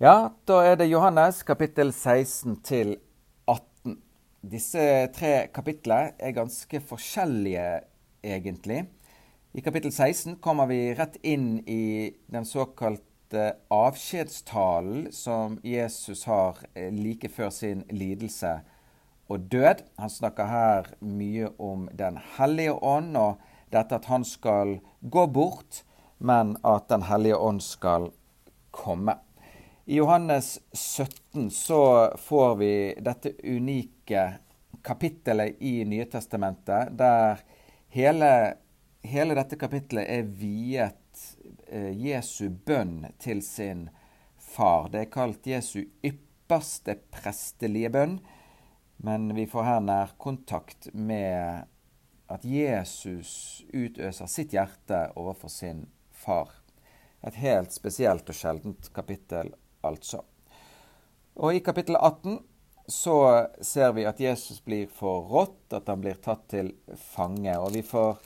Ja, da er det Johannes kapittel 16 til 18. Disse tre kapitlene er ganske forskjellige, egentlig. I kapittel 16 kommer vi rett inn i den såkalte avskjedstalen som Jesus har eh, like før sin lidelse og død. Han snakker her mye om Den hellige ånd og dette at han skal gå bort, men at Den hellige ånd skal komme. I Johannes 17 så får vi dette unike kapittelet i Nye Testamentet, der hele, hele dette kapittelet er viet eh, Jesu bønn til sin far. Det er kalt Jesu ypperste prestelige bønn, men vi får her nærkontakt med at Jesus utøser sitt hjerte overfor sin far. Et helt spesielt og sjeldent kapittel altså. Og i kapittel 18 så ser vi at Jesus blir forrådt, at han blir tatt til fange. Og vi får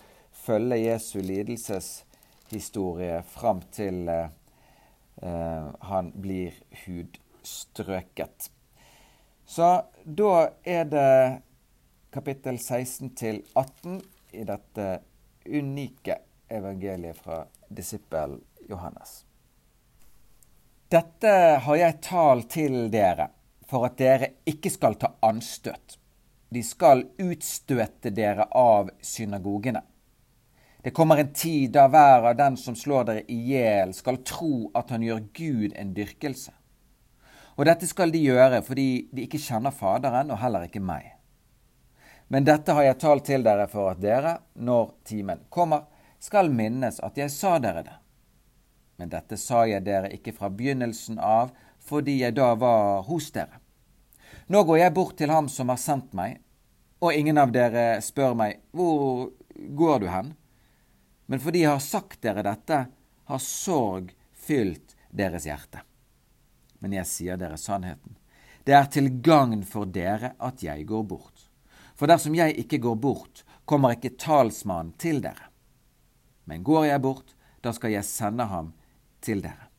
følge Jesu lidelseshistorie fram til eh, eh, han blir hudstrøket. Så da er det kapittel 16 til 18 i dette unike evangeliet fra disippel Johannes. Dette har jeg talt til dere for at dere ikke skal ta anstøt. De skal utstøte dere av synagogene. Det kommer en tid da hver av den som slår dere i hjel, skal tro at han gjør Gud en dyrkelse. Og dette skal de gjøre fordi de ikke kjenner Faderen og heller ikke meg. Men dette har jeg talt til dere for at dere, når timen kommer, skal minnes at jeg sa dere det. Men dette sa jeg dere ikke fra begynnelsen av, fordi jeg da var hos dere. Nå går jeg bort til ham som har sendt meg, og ingen av dere spør meg, hvor går du hen? Men fordi jeg har sagt dere dette, har sorg fylt deres hjerte. Men jeg sier dere sannheten. Det er til gagn for dere at jeg går bort. For dersom jeg ikke går bort, kommer ikke talsmannen til dere. Men går jeg bort, da skal jeg sende ham til dere.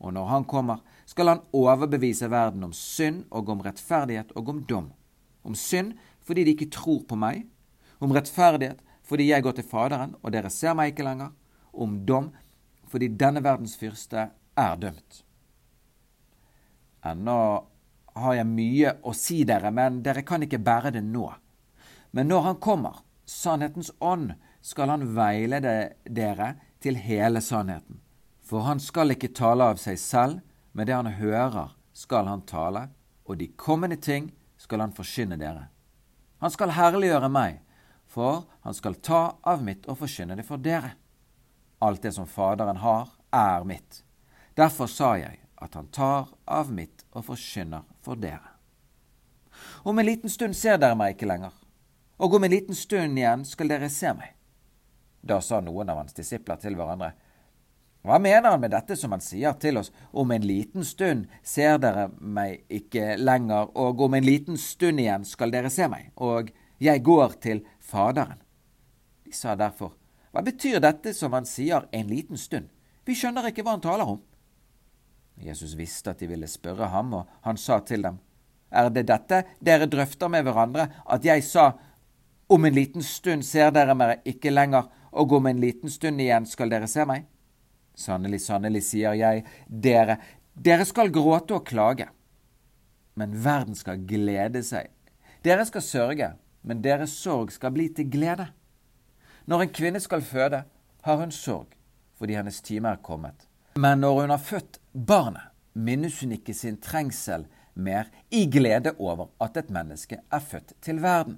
Og når han kommer, skal han overbevise verden om synd og om rettferdighet og om dom. Om synd fordi de ikke tror på meg, om rettferdighet fordi jeg går til Faderen og dere ser meg ikke lenger, om dom fordi denne verdens fyrste er dømt. Ennå har jeg mye å si dere, men dere kan ikke bære det nå. Men når han kommer, sannhetens ånd, skal han veilede dere til hele sannheten. For han skal ikke tale av seg selv, men det han hører, skal han tale, og de kommende ting skal han forkynne dere. Han skal herliggjøre meg, for han skal ta av mitt og forkynne det for dere. Alt det som Faderen har, er mitt. Derfor sa jeg at han tar av mitt og forkynner for dere. Om en liten stund ser dere meg ikke lenger, og om en liten stund igjen skal dere se meg. Da sa noen av hans disipler til hverandre, hva mener han med dette som han sier til oss? Om en liten stund ser dere meg ikke lenger, og om en liten stund igjen skal dere se meg, og jeg går til Faderen. De sa derfor, hva betyr dette som han sier en liten stund? Vi skjønner ikke hva han taler om. Jesus visste at de ville spørre ham, og han sa til dem, Er det dette dere drøfter med hverandre, at jeg sa, Om en liten stund ser dere meg ikke lenger, og om en liten stund igjen skal dere se meg? Sannelig, sannelig, sier jeg dere, dere skal gråte og klage, men verden skal glede seg. Dere skal sørge, men deres sorg skal bli til glede. Når en kvinne skal føde, har hun sorg fordi hennes time er kommet. Men når hun har født barnet, minnes hun ikke sin trengsel mer i glede over at et menneske er født til verden.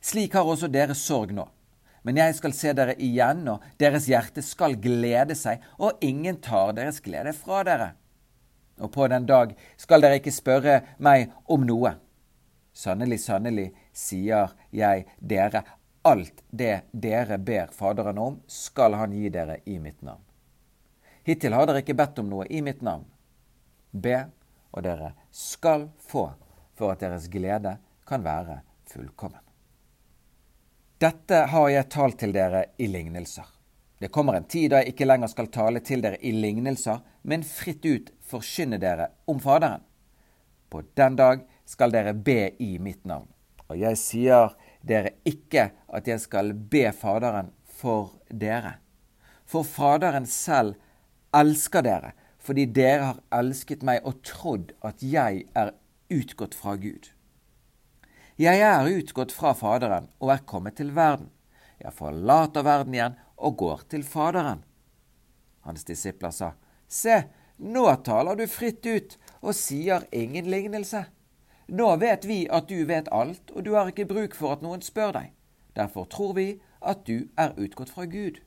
Slik har også dere sorg nå. Men jeg skal se dere igjen, og deres hjerte skal glede seg, og ingen tar deres glede fra dere. Og på den dag skal dere ikke spørre meg om noe. Sannelig, sannelig, sier jeg dere, alt det dere ber Faderen om, skal Han gi dere i mitt navn. Hittil har dere ikke bedt om noe i mitt navn. Be, og dere skal få, for at deres glede kan være fullkommen. Dette har jeg talt til dere i lignelser. Det kommer en tid da jeg ikke lenger skal tale til dere i lignelser, men fritt ut forkynne dere om Faderen. På den dag skal dere be i mitt navn. Og jeg sier dere ikke at jeg skal be Faderen for dere. For Faderen selv elsker dere, fordi dere har elsket meg og trodd at jeg er utgått fra Gud. Jeg er utgått fra Faderen og er kommet til verden. Jeg forlater verden igjen og går til Faderen. Hans disipler sa, Se, nå taler du fritt ut og sier ingen lignelse. Nå vet vi at du vet alt, og du har ikke bruk for at noen spør deg. Derfor tror vi at du er utgått fra Gud.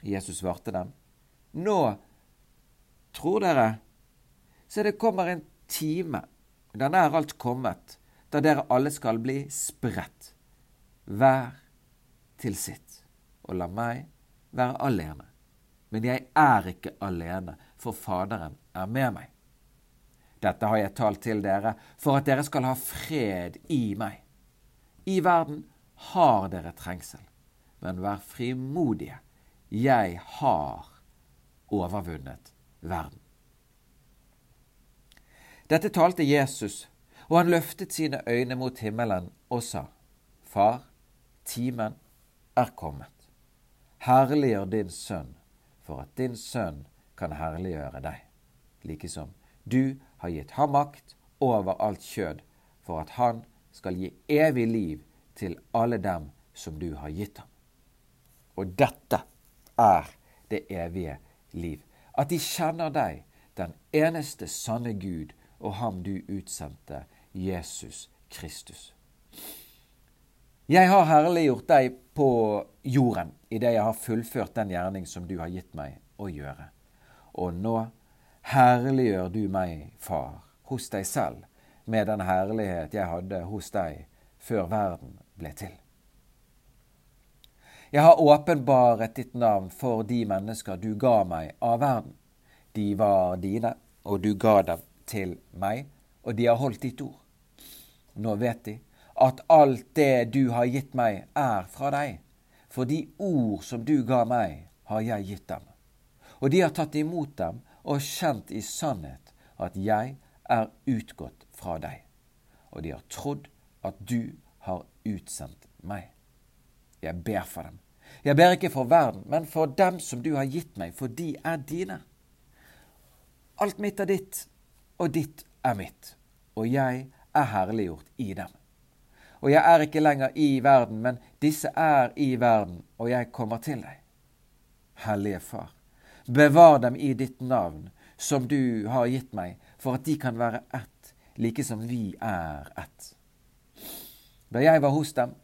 Jesus svarte dem, Nå tror dere, så det kommer en time, den er alt kommet, da dere alle skal bli spredt, hver til sitt, og la meg være alene. Men jeg er ikke alene, for Faderen er med meg. Dette har jeg talt til dere, for at dere skal ha fred i meg. I verden har dere trengsel, men vær frimodige. Jeg har overvunnet verden. Dette talte Jesus og han løftet sine øyne mot himmelen og sa, Far, timen er kommet. Herliggjør din sønn, for at din sønn kan herliggjøre deg, like som du har gitt ham makt over alt kjød, for at han skal gi evig liv til alle dem som du har gitt ham. Og dette er det evige liv, at de kjenner deg, den eneste sanne Gud, og ham du utsendte Jesus Kristus. Jeg har herliggjort deg på jorden idet jeg har fullført den gjerning som du har gitt meg å gjøre. Og nå herliggjør du meg, Far, hos deg selv med den herlighet jeg hadde hos deg før verden ble til. Jeg har åpenbaret ditt navn for de mennesker du ga meg av verden. De var dine, og du ga dem til meg, og de har holdt ditt ord. Nå vet de at alt det du har gitt meg, er fra deg. For de ord som du ga meg, har jeg gitt dem. Og de har tatt imot dem og kjent i sannhet at jeg er utgått fra deg. Og de har trodd at du har utsendt meg. Jeg ber for dem. Jeg ber ikke for verden, men for dem som du har gitt meg, for de er dine. Alt mitt er ditt, og ditt er mitt. Og jeg er herliggjort i dem. Og jeg er ikke lenger i verden, men disse er i verden, og jeg kommer til deg. Hellige Far, bevar dem i ditt navn, som du har gitt meg, for at de kan være ett, like som vi er ett. Da jeg var hos dem,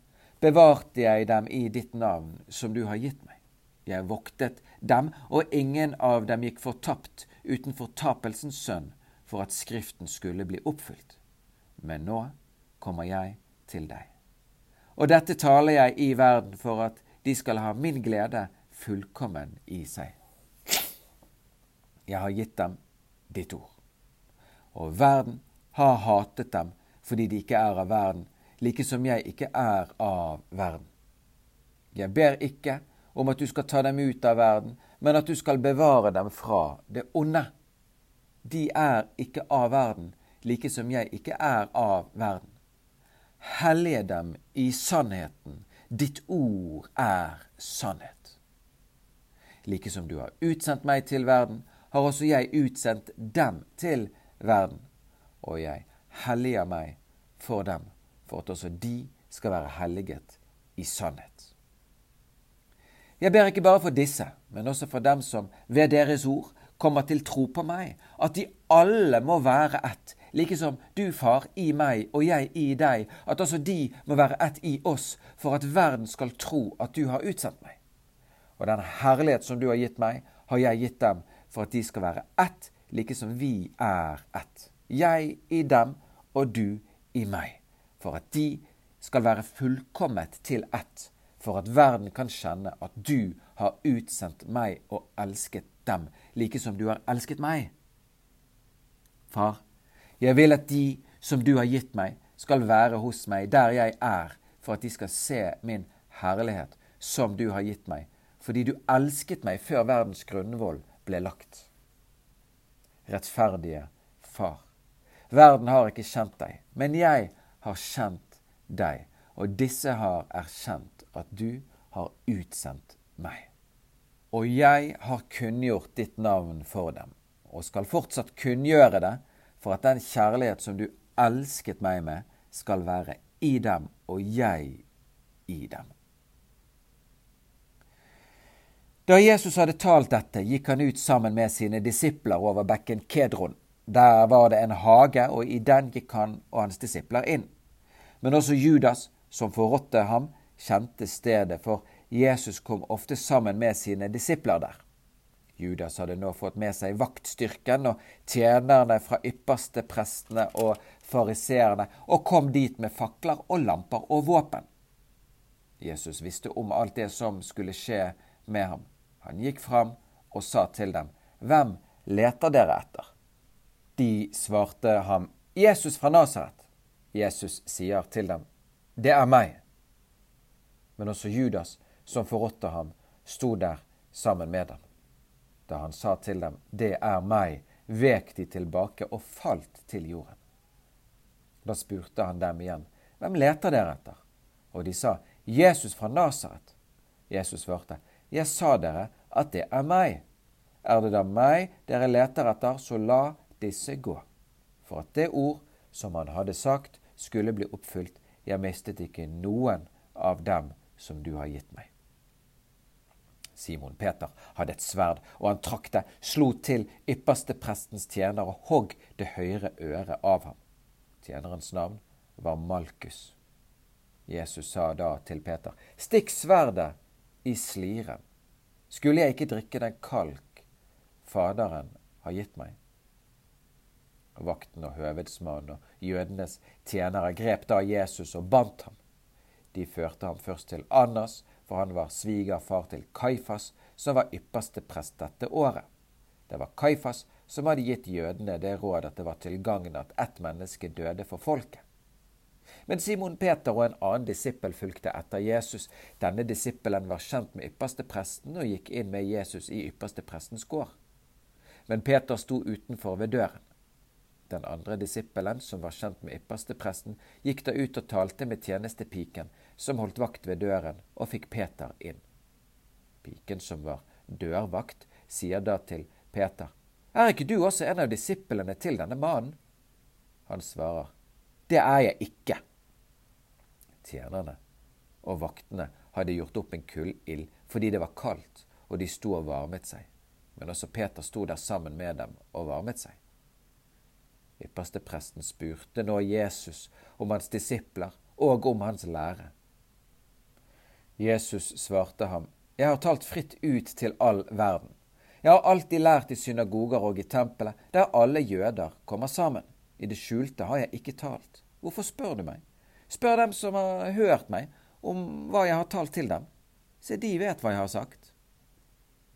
bevarte jeg dem i ditt navn, som du har gitt meg. Jeg voktet dem, og ingen av dem gikk fortapt utenfor tapelsens sønn, for at Skriften skulle bli oppfylt men nå kommer jeg til deg. Og dette taler jeg i verden for at de skal ha min glede fullkommen i seg. Jeg har gitt dem ditt ord. Og verden har hatet dem fordi de ikke er av verden, like som jeg ikke er av verden. Jeg ber ikke om at du skal ta dem ut av verden, men at du skal bevare dem fra det onde. De er ikke av verden, like som jeg ikke er av verden. Hellige dem i sannheten. Ditt ord er sannhet. Like som du har utsendt meg til verden, har også jeg utsendt dem til verden. Og jeg helliger meg for dem, for at også de skal være helliget i sannhet. Jeg ber ikke bare for disse, men også for dem som ved deres ord kommer til tro på meg, at de alle må være ett, like som du, far, i meg og jeg i deg, at også de må være ett i oss, for at verden skal tro at du har utsendt meg. Og den herlighet som du har gitt meg, har jeg gitt dem, for at de skal være ett, like som vi er ett. Jeg i dem og du i meg, for at de skal være fullkommet til ett, for at verden kan kjenne at du har utsendt meg og elsket dem, like som du har elsket meg. Far, jeg vil at de som du har gitt meg, skal være hos meg der jeg er, for at de skal se min herlighet som du har gitt meg, fordi du elsket meg før verdens grunnvoll ble lagt. Rettferdige Far. Verden har ikke kjent deg, men jeg har kjent deg, og disse har erkjent at du har utsendt meg. Og jeg har kunngjort ditt navn for dem, og skal fortsatt kunngjøre det, for at den kjærlighet som du elsket meg med, skal være i dem og jeg i dem. Da Jesus hadde talt dette, gikk han ut sammen med sine disipler over bekken Kedron. Der var det en hage, og i den gikk han og hans disipler inn. Men også Judas, som forrådte ham, kjente stedet, for Jesus kom ofte sammen med sine disipler der. Judas hadde nå fått med seg vaktstyrken og tjenerne fra ypperste prestene og fariseerne, og kom dit med fakler og lamper og våpen. Jesus visste om alt det som skulle skje med ham. Han gikk fram og sa til dem, Hvem leter dere etter? De svarte ham, Jesus fra Nasaret. Jesus sier til dem, Det er meg. Men også Judas, som forrådte ham, sto der sammen med dem. Da han sa til dem, Det er meg, vek de tilbake og falt til jorden. Da spurte han dem igjen, Hvem leter dere etter? Og de sa, Jesus fra Nasaret. Jesus svarte, Jeg sa dere at det er meg. Er det da meg dere leter etter, så la disse gå. For at det ord som han hadde sagt, skulle bli oppfylt. Jeg mistet ikke noen av dem som du har gitt meg. Simon Peter hadde et sverd, og han trakk det, slo til yppersteprestens tjener og hogg det høyre øret av ham. Tjenerens navn var Malkus. Jesus sa da til Peter, stikk sverdet i sliren. Skulle jeg ikke drikke den kalk Faderen har gitt meg? Vakten og høvedsmannen og jødenes tjenere grep da Jesus og bandt ham. De førte ham først til Annas, for han var svigerfar til Kaifas, som var ypperste prest dette året. Det var Kaifas som hadde gitt jødene det råd at det var til gagn at ett menneske døde for folket. Men Simon Peter og en annen disippel fulgte etter Jesus. Denne disippelen var kjent med ypperste presten og gikk inn med Jesus i ypperste prestens gård. Men Peter sto utenfor ved døren. Den andre disippelen, som var kjent med ypperste presten, gikk da ut og talte med tjenestepiken, som holdt vakt ved døren, og fikk Peter inn. Piken, som var dørvakt, sier da til Peter, Er ikke du også en av disiplene til denne mannen? Han svarer, Det er jeg ikke. Tjenerne og vaktene hadde gjort opp en kullild fordi det var kaldt, og de sto og varmet seg. Men også Peter sto der sammen med dem og varmet seg. Ypperstepresten spurte nå Jesus om hans disipler og om hans lære. Jesus svarte ham, Jeg har talt fritt ut til all verden. Jeg har alltid lært i synagoger og i tempelet, der alle jøder kommer sammen. I det skjulte har jeg ikke talt. Hvorfor spør du meg? Spør dem som har hørt meg, om hva jeg har talt til dem. Se, de vet hva jeg har sagt.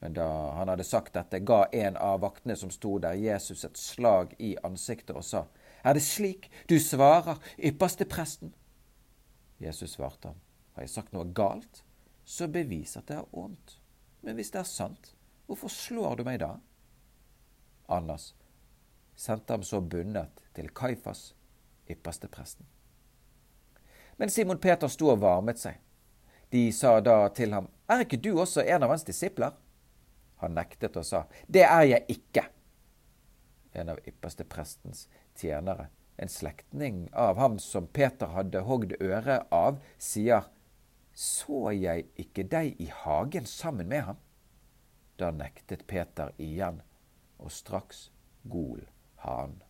Men da han hadde sagt dette, ga en av vaktene som sto der, Jesus et slag i ansiktet og sa, Er det slik du svarer ypperste presten? Jesus svarte ham, Har jeg sagt noe galt, så bevis at det er ondt. Men hvis det er sant, hvorfor slår du meg da? Annas sendte ham så bundet til Kaifas, ypperste presten. Men Simon Peter sto og varmet seg. De sa da til ham, Er ikke du også en av hans disipler? Han nektet og sa, Det er jeg ikke. En av ypperste prestens tjenere, en slektning av ham som Peter hadde hogd øret av, sier, Så jeg ikke deg i hagen sammen med ham? Da nektet Peter igjen, og straks gol han.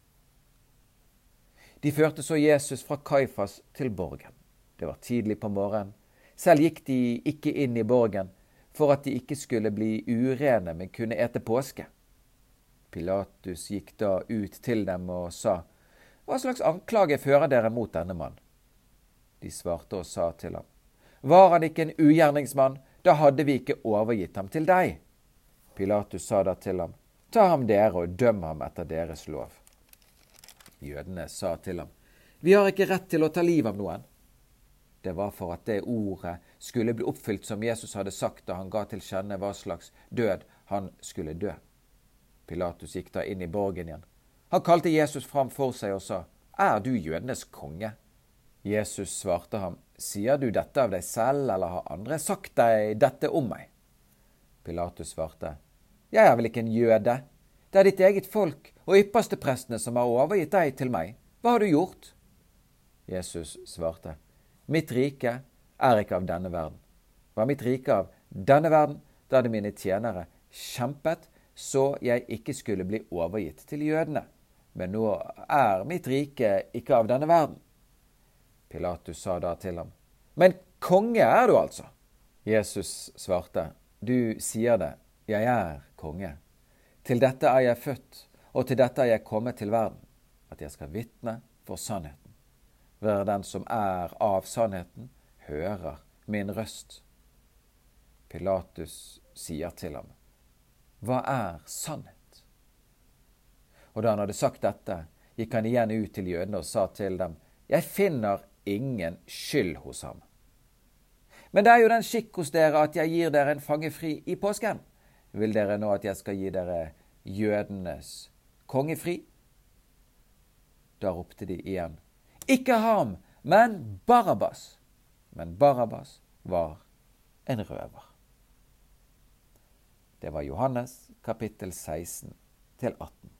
De førte så Jesus fra Kaifas til borgen. Det var tidlig på morgenen. Selv gikk de ikke inn i borgen for at de ikke skulle bli urene, men kunne ete påske. Pilatus gikk da ut til dem og sa, Hva slags anklage fører dere mot denne mann? De svarte og sa til ham, Var han ikke en ugjerningsmann, da hadde vi ikke overgitt ham til deg. Pilatus sa da til ham, Ta ham dere og døm ham etter deres lov. Jødene sa til ham, Vi har ikke rett til å ta livet av noen. det var for at det ordet skulle bli oppfylt som Jesus hadde sagt da han ga til kjenne hva slags død han skulle dø. Pilatus gikk da inn i borgen igjen. Han kalte Jesus fram for seg og sa, Er du jødenes konge? Jesus svarte ham, Sier du dette av deg selv, eller har andre sagt deg dette om meg? Pilatus svarte, Jeg er vel ikke en jøde? Det er ditt eget folk og yppersteprestene som har overgitt deg til meg. Hva har du gjort? Jesus svarte, Mitt rike er ikke av denne verden. Var mitt rike av denne verden, da hadde mine tjenere kjempet så jeg ikke skulle bli overgitt til jødene. Men nå er mitt rike ikke av denne verden. Pilatus sa da til ham, Men konge er du altså? Jesus svarte, Du sier det, jeg er konge. Til dette er jeg født, og til dette er jeg kommet til verden, at jeg skal vitne for sannheten. Hver den som er av sannheten, hører min røst. Pilatus sier til ham, Hva er sannhet? Og da han hadde sagt dette, gikk han igjen ut til jødene og sa til dem, Jeg finner ingen skyld hos ham. Men det er jo den skikk hos dere at jeg gir dere en fangefri i påsken. Vil dere nå at jeg skal gi dere jødenes kongefri? Da ropte de igjen, ikke ham, men Barabbas. Men Barabbas var en røver. Det var Johannes kapittel 16 til 18.